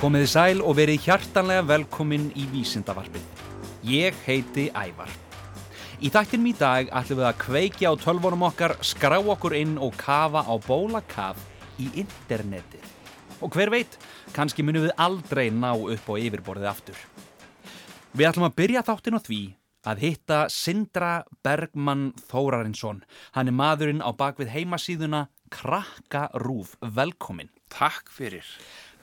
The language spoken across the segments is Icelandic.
Komiði sæl og verið hjartanlega velkomin í Vísindavarpið. Ég heiti Ævar. Í þættinum í dag ætlum við að kveikja á tölvunum okkar, skrá okkur inn og kafa á bólakaf í internetið. Og hver veit, kannski munum við aldrei ná upp á yfirborðið aftur. Við ætlum að byrja þáttin á því að hitta Sindra Bergmann Þórarinsson. Hann er maðurinn á bakvið heimasíðuna Krakkarúf. Velkomin. Takk fyrir.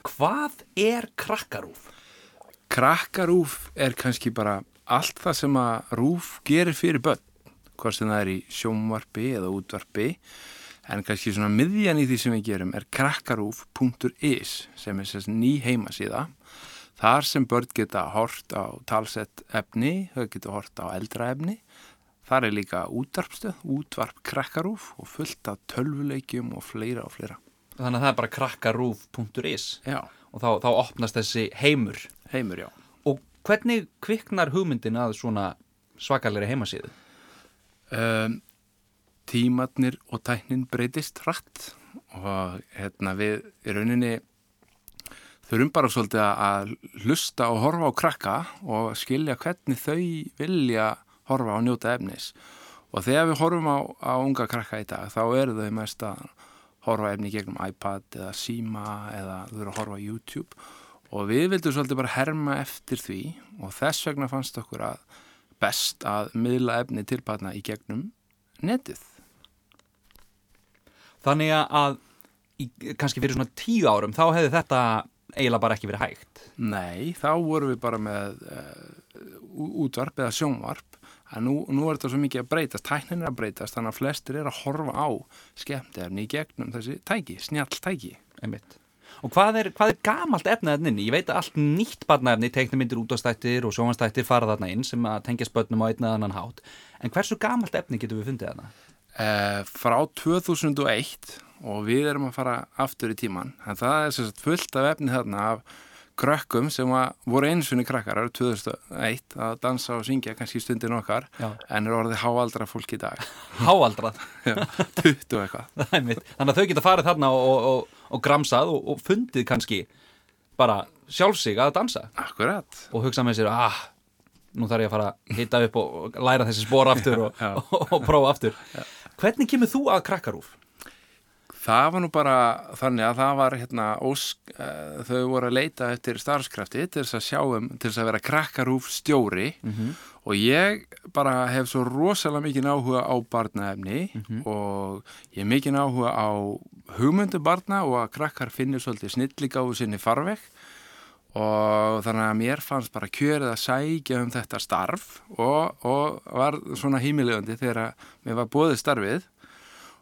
Hvað er Krakkarúf? Krakkarúf er kannski bara allt það sem að rúf gerir fyrir börn. Hvað sem það er í sjómvarpi eða útvarpi. En kannski svona miðjan í því sem við gerum er krakkarúf.is sem er sérst ný heimasíða. Þar sem börn geta hort á talsett efni, þau geta hort á eldra efni. Þar er líka útvarpstöð, útvarp krakkarúf og fullt af tölvuleikjum og fleira og fleira. Þannig að það er bara krakkarúf.is og þá, þá opnast þessi heimur. heimur já. Og hvernig kviknar hugmyndin að svona svakalegri heimasíðu? um, tímatnir og tæknin breytist hratt og hérna við í rauninni þurfum bara svolítið að hlusta og horfa á krakka og skilja hvernig þau vilja horfa og njóta efnis og þegar við horfum á, á unga krakka í dag þá eru þau mest að horfa efni gegnum iPad eða Sima eða þau eru að horfa YouTube og við vildum svolítið bara herma eftir því og þess vegna fannst okkur að best að miðla efni tilpatna í gegnum netið. Þannig að í, kannski fyrir svona tíu árum þá hefði þetta eiginlega bara ekki verið hægt. Nei, þá vorum við bara með uh, útvarp eða sjónvarp en nú, nú er þetta svo mikið að breytast, tæknin er að breytast þannig að flestir er að horfa á skemmtefni í gegnum þessi tæki, snjall tæki. Einmitt. Og hvað er, hvað er gamalt efnaðin inn? Ég veit að allt nýtt barnaefni, teiknumindir útastættir og sjómanstættir fara þarna inn sem að tengja spötnum á einn eða annan hátt. En hversu gamalt efni getur við fundið þarna? Uh, frá 2001 og við erum að fara aftur í tíman en það er sérst fullt af efni þarna af krökkum sem að voru einsunni krakkar árið 2001 að dansa og syngja kannski stundin okkar Já. en eru orðið háaldra fólk í dag Háaldrað. Já, 20 og eitthvað. Þannig að þau geta farið þarna og, og, og, og gramsað og, og fundið kannski bara sjálfsig að dansa Akkurat og hugsa með sér, ah, nú þarf ég að fara að hita upp og, læra þessi spór aftur og, Já. prófa aftur. Hvernig kemur þú að krakkarúf? Það var nú bara þannig að það var hérna ósk, uh, þau voru að leita eftir starfskrafti til þess að sjá um, til þess að vera krakkarúf stjóri og ég bara hef svo rosalega mikið áhuga á barnaefni og ég hef mikið áhuga á hugmyndu barna og að krakkar finnir svolítið snilligáðu sinni farveg. Og þannig að mér fannst bara kjörið að sækja um þetta starf og, og var svona hímilegandi þegar að mér var bóðið starfið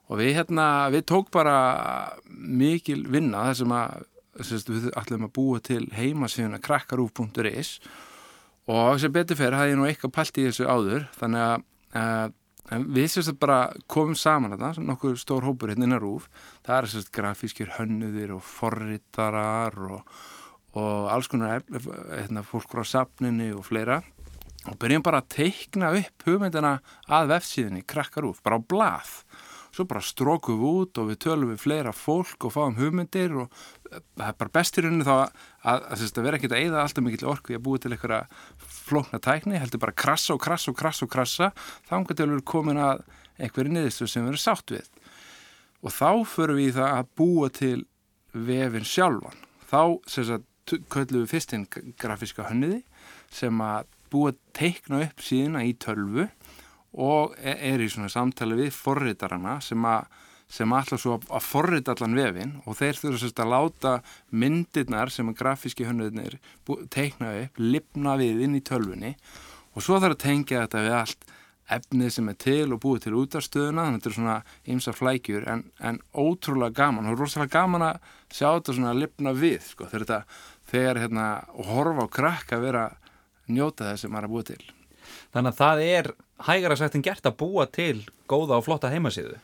og við hérna, við tók bara mikil vinna þar sem að sérst, við ætlum að búa til heimasíðuna krakkarúf.is og sem betur fyrir hafði ég nú eitthvað pælt í þessu áður þannig að uh, við sérst bara komum saman þetta, nokkur stór hópur hérna innan rúf það er sérst grafískir hönnuðir og forritarar og, og alls konar hérna, fólk á safninni og fleira. Og byrjum bara að teikna upp hugmyndina að vefsíðinni krakkarúf, bara á blað svo bara strókum við út og við tölum við fleira fólk og fáum hugmyndir og eh, það er bara bestirinn þá að, að, að, að vera ekkert að eyða alltaf mikill orku í að búa til einhverja flókna tækni, heldur bara krassa og krassa og krassa og krassa, þá engar til við erum komin að einhverju niðurstu sem við erum sátt við. Og þá förum við í það að búa til vefin sjálfan. Þá sem sagt köllum við fyrst inn grafíska hönniði sem að búa að teikna upp síðuna í tölvu og e- er í svona samtali við forritarana sem sem ætla svo að forrita allan vefin og þeir þurfa að láta myndirnar sem að grafíski hönnuðnir teikna upp, lipna við inn í tölvunni. Og svo þarf að tengja þetta við allt efnið sem er til og búið til útarstöðuna þannig að þetta er svona ymsa flækjur en, en ótrúlega gaman. Og rosalega gaman að sjá þetta svona að lipna við sko, þegar þetta, þegar hérna og horfa á krakka að vera njóta þess sem maður er búið til. Þannig að það er hægara sagt en gert að búa til góða og flotta heimasíðu.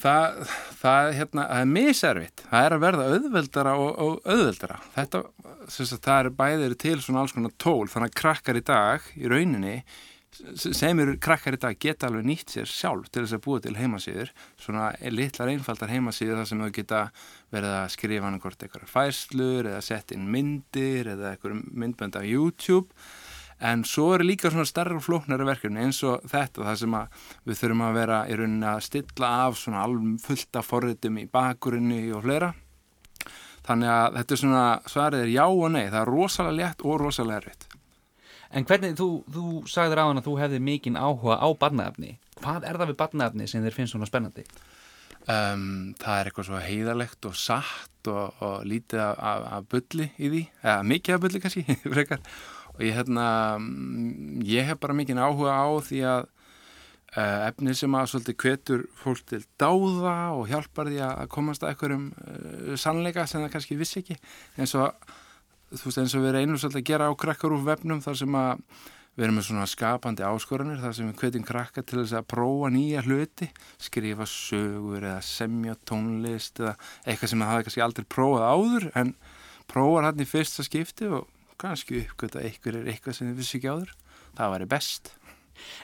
það, það, hérna, það er miservitt. Það er að verða auðveldara og, og auðveldara. Þetta, það er bæðir til svona alls konar tól. Þannig að krakkar í dag í rauninni sem eru krakkar í dag geta alveg nýtt sér sjálf til þess að búa til heimasýður svona litlar einfaldar heimasýður þar sem þau geta verið að skrifa hann hvort eitthvað fæslur eða sett inn myndir eða eitthvað myndbönd af YouTube en svo eru líka svona starra og flóknari verkefni eins og þetta það sem við þurfum að vera í rauninni að stilla af svona alveg fullt af forritum í bakurinni og fleira þannig að þetta er svona svarið er já og nei, það er rosalega létt og rosalega erfitt En hvernig, þú, þú sagðir á hann að þú hefði mikinn áhuga á barnaefni. Hvað er það við barnaefni sem þér finnst svona spennandi? Um, það er eitthvað svo heiðalegt og satt og, og lítið af, af, af bulli í því, eða mikið af bulli kannski, frekar. Og ég, hérna, mm, ég hef bara mikinn áhuga á því að uh, efni sem að svolítið kvetur fólk til dáða og hjálpar því að komast að einhverjum uh, sannleika sem það kannski vissi ekki. eins og veist eins og við reynum svolítið að gera á krakkar úr vefnum þar sem að við erum með svona skapandi áskoranir þar sem við kveitjum krakkar til þess að prófa nýja hluti, skrifa sögur eða semja tónlist eða eitthvað sem það hafi kannski aldrei prófað áður en prófar hann í fyrsta skipti og kannski uppgöta eitthvað er eitthvað sem þið vissi ekki áður það væri best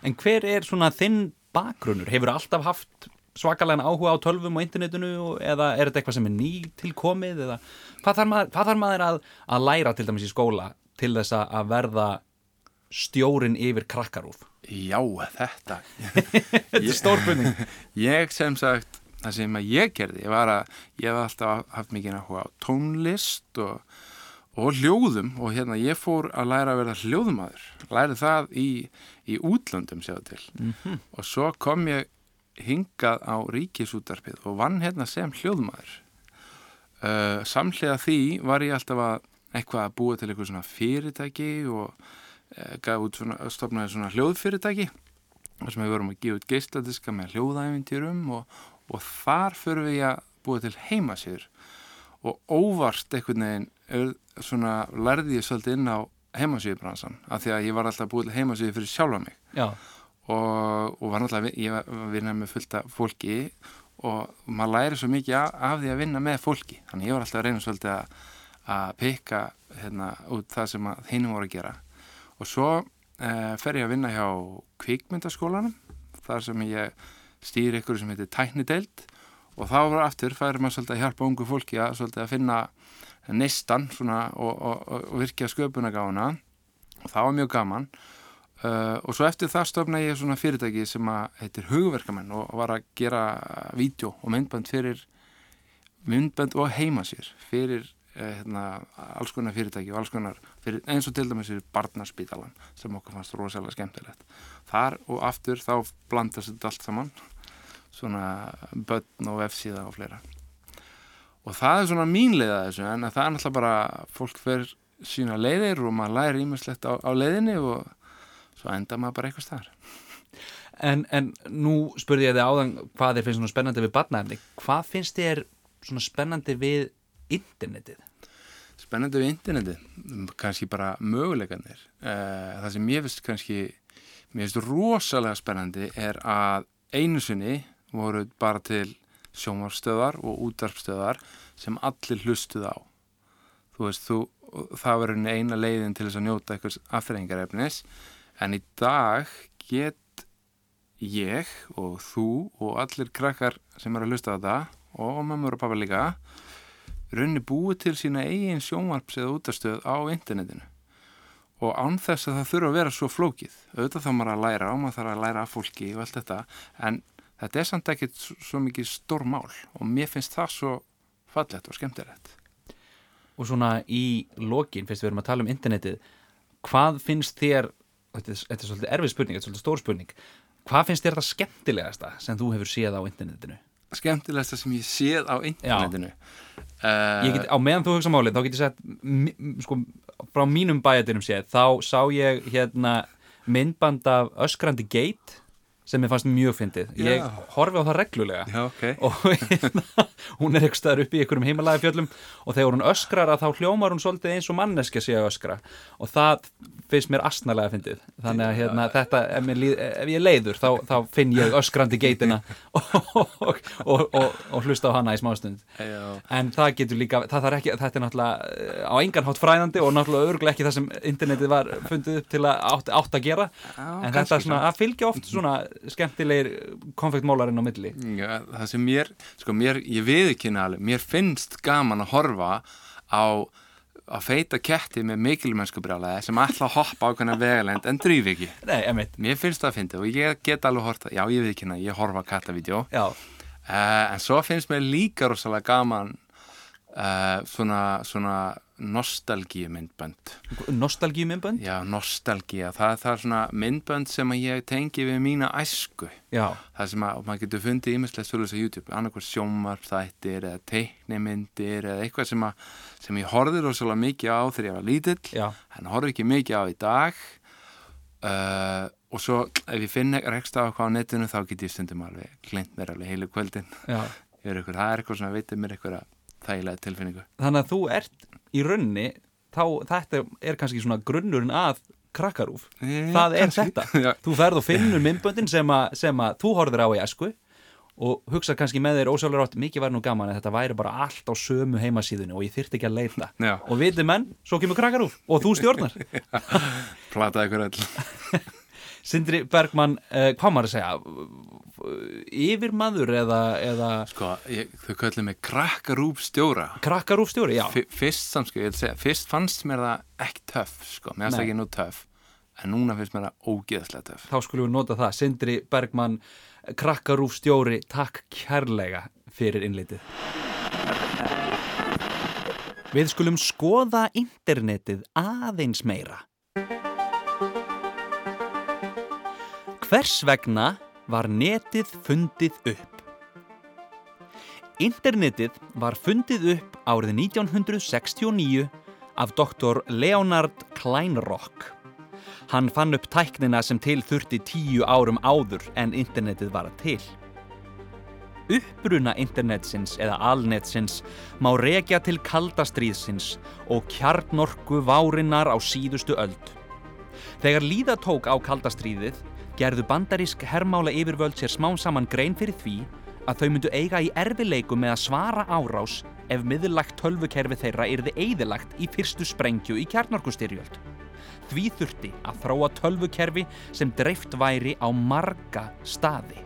En hver er svona þinn bakgrunnur? Hefur alltaf haft svakalega áhuga á tölvum og internetinu eða er þetta eitthvað sem er ný tilkomið eða hvað þarf maður, hvað þarf maður að, að læra til dæmis í skóla til þess að verða stjórin yfir krakkarúf? Já, þetta Þetta er stórpunning Ég sem sagt, það sem að ég gerði ég var að, ég hef alltaf haft mikið áhuga á tónlist og, og hljóðum og hérna ég fór að læra að verða hljóðumadur lærið það í, í útlöndum séu til. Mm -hmm. og svo kom ég hingað á ríkisútarpið og vann hérna sem hljóðmaður. Uh, samlega því var ég alltaf að eitthvað að búa til eitthvað svona fyrirtæki og uh, gaf út svona, stopnaði svona hljóðfyrirtæki þar sem við vorum að gefa út geistadiska með hljóðæfintýrum og, og þar fyrir við að búa til heimasýður og óvart einhvern veginn svona lærði ég svolítið inn á heimasýðubransan af því að ég var alltaf búið til heimasýðu fyrir sjálfa mig. Og, og var náttúrulega, ég var að vinna með fullta fólki og maður læri svo mikið af, af því að vinna með fólki. Þannig ég var alltaf að reyna svolítið að, að peka hérna, út það sem heinum voru að gera. Og svo eh, fer ég að vinna hjá kvikmyndaskólanum þar sem ég stýri ykkur sem heitir tæknideild og þá var aftur færi maður svolítið að hjálpa ungu fólki að, að finna neistan og, og, og virkja sköpunagána og það var mjög gaman. Uh, og svo eftir það stofna ég svona fyrirtæki sem að heitir hugverkamenn og var að gera vídeo og myndband fyrir myndband og heimasýr fyrir uh, hérna, alls konar fyrirtæki og alls konar fyrir, eins og til dæmis fyrir barnaspítalan sem okkur fannst rosalega skemmtilegt. Þar og aftur þá blandast þetta allt saman svona börn og F-síða og fleira og það er svona mínlega þessu en það er náttúrulega bara fólk fyrir sína leiðir og maður læri ímestlegt á, á leiðinni og svo enda maður bara eitthvað starf En, en nú spurði ég þið áðan hvað þér finnst svona spennandi við barnaefni hvað finnst þér svona spennandi við internetið? Spennandi við internetið? Kanski bara möguleikanir eh, það sem ég finnst kannski mér finnst rosalega spennandi er að einu sinni voru bara til sjómarstöðar og útarpstöðar sem allir hlustuð á. Þú veist, þú, það verður eina leiðin til þess að njóta eitthvað afþreyingarefnis en í dag get ég og þú og allir krakkar sem eru að hlusta á þetta og mammur og pappa líka raunni búið til sína eigin sjónvarps eða útastöð á internetinu. Og án þess að það þurfa að vera svo flókið auðvitað þá maður að læra og maður þarf að læra af fólki og allt þetta en þetta er samt ekkert svo mikið stór mál og mér finnst það svo fallett og skemmtilegt. Og svona í lokin, fyrst við erum að tala um internetið hvað finnst þér þetta er, þetta er svolítið erfið spurning, þetta er svolítið stór spurning hvað finnst þér það skemmtilegasta sem þú hefur séð á internetinu? Skemmtilegasta sem ég séð á internetinu? Uh, get, Á meðan þú hugsa málið, þá getur ég sett sko, frá mínum bæjadinum séð þá sá ég hérna myndband af öskrandi geit sem ég fannst mjög fyndið. Ég Já. horfi á það reglulega. Já, ok. og hérna, hún er eitthvað staðar upp í einhverjum heimalagi fjöllum og þegar hún öskrar að þá hljómar hún svolítið eins og manneskja sé að öskra. Og það finnst mér astnalega fyndið. Þannig að hérna, þetta, ef, líð, ef ég leiður þá, þá finn ég öskrandi geitina og, og, og, og, hlusta á hana í smástund. Já. en það getur líka, það þarf ekki þetta er náttúrulega á engan hátt fræðandi og náttúrulega örgulega ekki það sem internetið var fundið upp til að átt, átt að gera. Já, en þetta svona, að fylgja oft svona skemmtilegir konfektmólarinn á milli. Já, það sem mér, sko mér, ég viðkynna alveg, mér finnst gaman að horfa á að feita ketti með mikilmennsku brjálæði sem ætla að hoppa á hvernig vegalend en drýfi ekki. Nei, emitt, Mér finnst það að fyndi og ég get alveg horta, já ég viðkynna, ég horfa já, uh, en svo finnst mér líka rosalega gaman uh, svona, svona nostalgíu myndbönd. nostalgíu myndbönd Já, nostalgía, það er það svona myndbönd sem ég tengi við mína æsku. Já, það sem að maður getur fundið ímislegt svolítið á YouTube, annarkvæð sjómarþættir eða teiknimyndir eða eitthvað sem, að, sem ég horfði rosalega mikið á þegar ég var lítill. Já, en horfði ekki mikið á í dag. Uh, og svo ef ég finn rekst á eitthvað á netinu þá get ég stundum alveg gleymt mér alveg heilu kvöldin. Er það er eitthvað svona veitir mér eitthvað þægilega tilfinningu. Þannig að þú ert í runni þá þetta er kannski svona grunnurinn að krakkarúf Eh, Það er kannski. þetta. Já. Þú ferð og finnur myndböndin sem, a, sem að þú horfir á í esku og hugsa kannski með þér ósjálfur átt mikið væri nú gaman að þetta væri bara allt á sömu heimasíðunni og ég þyrfti ekki að leita. Já. og viti menn, svo kemur krakkarúf og þú stjórnar. Plataði öll. Sindri Bergmann, uh, hvað maður að segja yfirmaður eða, eða sko, ég, þau kallið mig krakkarúb stjóra krakkarúf stjóri, já fyrst samskil, segja, fyrst fannst mér það ekki töff, sko, mér fannst það ekki nú töff en núna finnst mér það ógeðslega töff. Þá skulum við nota það. Sindri Bergmann, krakkarúf stjóri takk kærlega fyrir innlitið. Við skulum skoða internetið aðeins meira. Hvers vegna var netið fundið upp? Internetið var fundið upp árið 1969 af doktor Leonard Kleinrock. Hann fann upp tæknina sem til þurfti tíu árum áður en internetið var til. Uppruna internetsins eða alnetsins má rekja til kaldastríðsins og kjarnorku várinnar á síðustu öld. Þegar líða tók á kaldastríðið gerðu bandarísk hermála yfirvöld sér smám saman grein fyrir því að þau myndu eiga í erfileikum með að svara árás ef miðlægt tölvukerfi þeirra yrði eigðilagt í fyrstu sprengju í kjarnorkustyrjöld. Því þurfti að þróa tölvukerfi sem dreift væri á marga staði.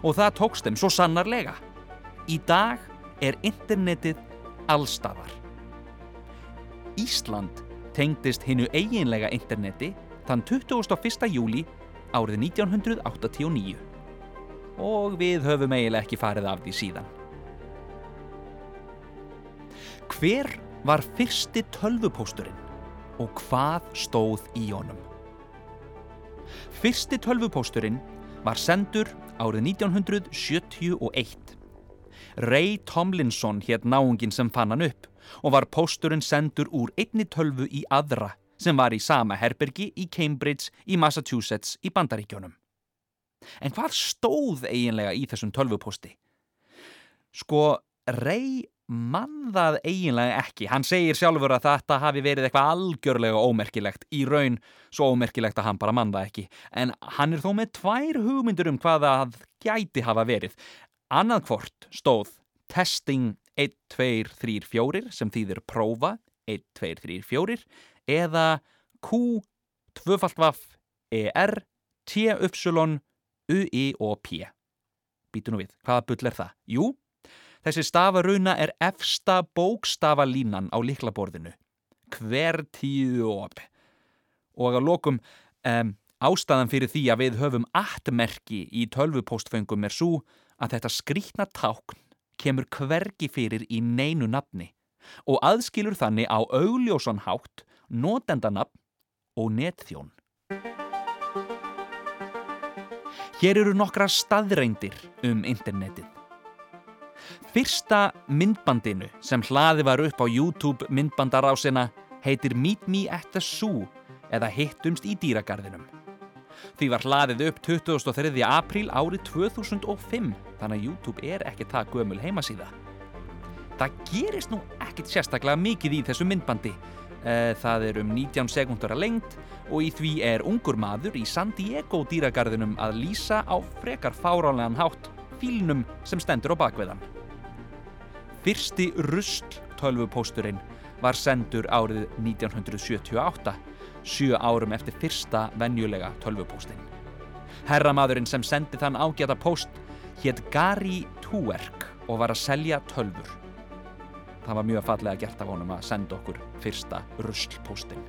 Og það tókst þeim svo sannarlega. Í dag er internetið allstaðar. Ísland tengdist hinnu eiginlega interneti þann 21. júli árið 1989 og við höfum eiginlega ekki farið af því síðan. Hver var fyrsti tölvupósturinn og hvað stóð í honum? Fyrsti tölvupósturinn var sendur árið 1971. Ray Tomlinson hétt náungin sem fann hann upp og var pósturinn sendur úr einni tölvu í aðra sem var í sama herbergi í Cambridge í Massachusetts í Bandaríkjónum. En hvað stóð eiginlega í þessum tölvupósti? Sko, Ray mann það eiginlega ekki. Hann segir sjálfur að þetta hafi verið eitthvað algjörlega ómerkilegt, í raun svo ómerkilegt að hann bara mann það ekki. En hann er þó með tvær hugmyndur um hvað það gæti hafa verið. Annað hvort stóð testing 1, 2, 3, 4 sem þýðir prófa 1, 2, 3, 4 eða Q, tvöfalt vaff, ER, T, Y, U, I og P. Býtu nú við, hvaða bull er það? Jú, þessi stafaruna er efsta bókstafalínan á liklaborðinu. Kvertíðop. Og að lokum, um, ástæðan fyrir því að við höfum attmerki í tölvupóstföngum er svo að þetta skrítna tákn kemur hvergi fyrir í neinu nafni og aðskilur þannig á augljósan hátt notendanafn og netþjón. Hér eru nokkra staðreindir um internetið. Fyrsta myndbandinu sem hlaði var upp á YouTube myndbandarásina heitir Meet Me at the Zoo eða Hittumst í dýragarðinum. Því var hlaðið upp 23. apríl árið 2005, þannig að YouTube er ekki það gömul heimasíða. Það gerist nú ekkit sérstaklega mikið í þessu myndbandi. Eh, Það er um 19 sekundar að lengt og í því er ungur maður í San Diego dýragarðinum að lýsa á frekar fáránlegan hátt fílnum sem stendur á bakveðan. Fyrsti rusl tölvupósturinn var sendur árið 1978, sjö árum eftir fyrsta venjulega tölvupóstinn. Herramadurinn sem sendi þann ágæta póst hétt Gary Tuerk og var að selja tölvur. Það var mjög fallega gert af honum að senda okkur fyrsta ruslpóstinn.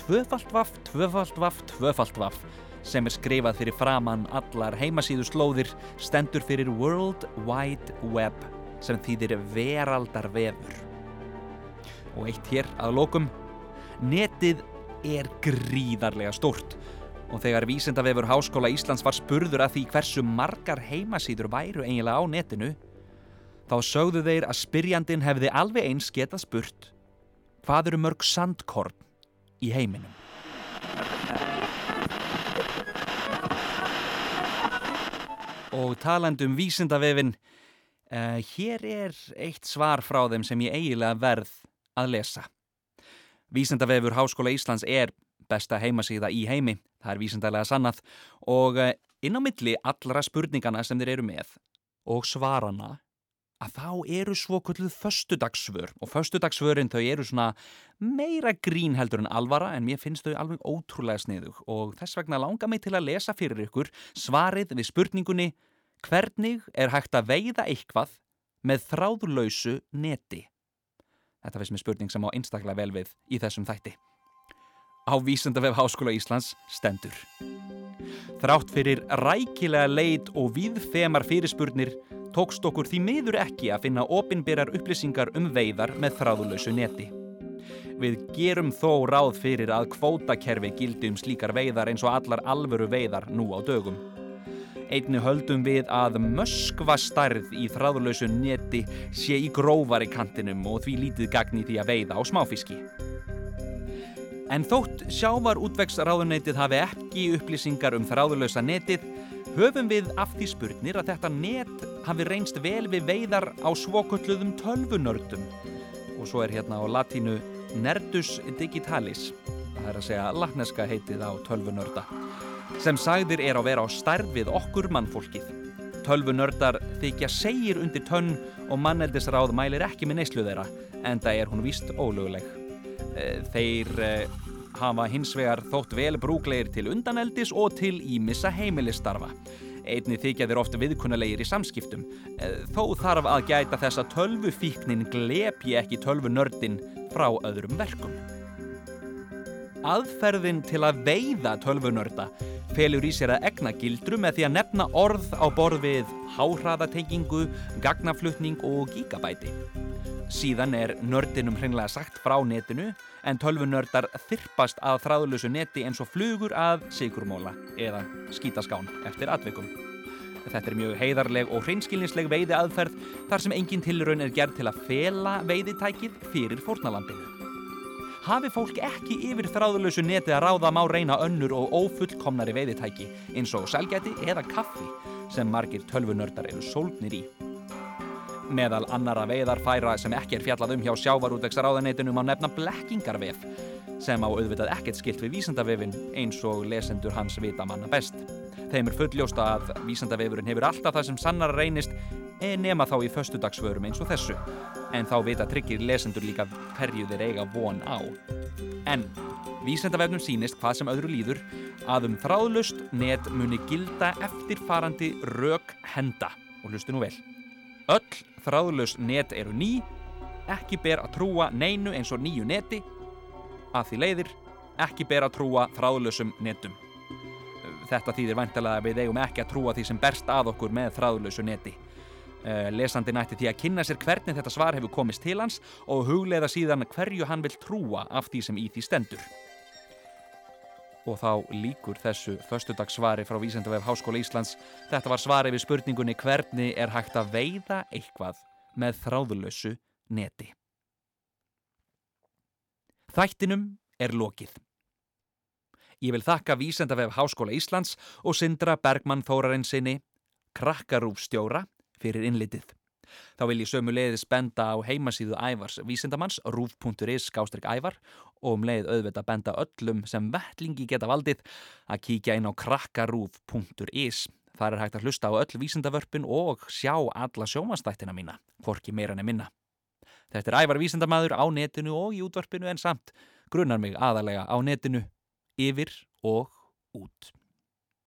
Tvöfalt vaff, tvöfalt vaff, tvöfalt vaff sem er skrifað fyrir framann allar heimasíðu slóðir stendur fyrir World Wide Web sem þýðir veraldarvefur. Og eitt hér að lokum, netið er gríðarlega stórt og þegar vísindavefur Háskóla Íslands var spurður að því hversu margar heimasíður væru eiginlega á netinu, þá sögðu þeir að spyrjandin hefði alveg eins getað spurt hvað eru mörg sandkorn í heiminum. Og talandi um vísindavefin, uh, hér er eitt svar frá þeim sem ég eiginlega verð að lesa. Vísindavefur Háskóla Íslands er besta heimasíða í heimi, það er vísindalega sannað og eh, inn á milli allra spurningana sem þeir eru með og svarana að þá eru svo kulluð föstudagsvör og föstudagsvörin þau eru svona meira grín heldur en alvara en mér finnst þau alveg ótrúlega sniðug og þess vegna langar mig til að lesa fyrir ykkur svarið við spurningunni hvernig er hægt að veiða eitthvað með þráðlausu neti? Þetta finnst mér spurning sem á einstaklega vel við í þessum þætti. Á Vísendavef Háskóla Íslands stendur. Þrátt fyrir rækilega leit og viðfemar fyrirspurnir tókst okkur því miður ekki að finna opinberar upplýsingar um veiðar með þráðulösu neti. Við gerum þó ráð fyrir að kvótakerfi gildi um slíkar veiðar eins og allar alvöru veiðar nú á dögum. Einni höldum við að möskva starð í þráðulösu neti sé í grófari kantinum og því lítið gagni því að veiða á smáfiski. En þótt sjávarútvegsráðuneytið hafi ekki upplýsingar um þráðulösa netið, höfum við af því spurnir að þetta net hafi reynst vel við veiðar á svokölluðum tölvunördum. Og svo er hérna á latínu Nerdus Digitalis, það er að segja latneska heitið á tölvunörda, sem sagðir er að vera á stærð við okkur mannfólkið. Tölvunördar þykja segir undir tönn og manneldisráð mælir ekki með neyslu þeirra, en það er hún víst ólöguleg. Eh, Þeir eh, hafa hins vegar þótt vel brúglegir til undaneldis og til ímissa heimilistarfa. Einni þykja þeir oft viðkunnulegir í samskiptum. Eh, Þó þarf að gæta þess að tölvufíknin glepi ekki tölvunördin frá öðrum verkum. Aðferðin til að veiða tölvunörda felur í sér að egna gildru með því að nefna orð á borð við háhraðatengingu, gagnaflutning og gigabæti. Síðan er nördinum hreinlega sagt frá netinu en tölvunördar þyrpast að þráðlösu neti eins og flugur að sigurmóla eða skítaskán eftir atvikum. Þetta er mjög heiðarleg og hreinskilnisleg veiði aðferð þar sem engin tilraun er gerð til að fela veiðitækið fyrir fórnalambinu. Hafi fólk ekki yfir þráðlösu neti að ráða má reyna önnur og ófullkomnari veiðitæki eins og selgæti eða kaffi sem margir tölvunördar eru sólgnir í. Meðal annara veiðarfæra sem ekki er fjallað um hjá sjávarútvegsráðaneytinu má nefna blekkingarvef sem á auðvitað ekkert skilt við vísendavefin eins og lesendur hans vita manna best. Þeim er fulljósta að vísendavefurinn hefur alltaf það sem sannar reynist nema þá í föstudagsvörum eins og þessu. En þá vita tryggir lesendur líka hverju þeir eiga von á. En vísendavefnum sýnist hvað sem öðru líður að um þráðlust net muni gilda eftirfarandi rök henda. Og hlustu nú vel. Öll þráðlaus net eru ný, ekki ber að trúa neinu eins og nýju neti, að því leiðir ekki ber að trúa þráðlausum netum. Þetta þýðir væntalega að við eigum ekki að trúa því sem berst að okkur með þráðlausu neti. Uh, lesandi nætti því að kynna sér hvernig þetta svar hefur komist til hans og hugleiða síðan hverju hann vil trúa af því sem í því stendur. Og þá líkur þessu föstudagssvari frá Vísendavef Háskóla Íslands. Þetta var svari við spurningunni hvernig er hægt að veiða eitthvað með þráðlausu neti. Þættinum er lokið. Ég vil þakka Vísendavef Háskóla Íslands og Sindra Bergmann Þórarinsinni, krakkarúfstjóra, fyrir innlitið. Þá vil ég sömu leiðis benda á heimasíðu ævars vísindamanns rúf.is skástrík ævar og um leið auðvitað benda öllum sem vettlingi geta valdið að kíkja inn á krakkarúf.is. Þar er hægt að hlusta á öll vísindavörpin og sjá alla sjómanstættina mína, hvorki meira minna. Þetta er ævar vísindamadur á netinu og í útvarpinu en samt grunnar mig aðalega á netinu, yfir og út.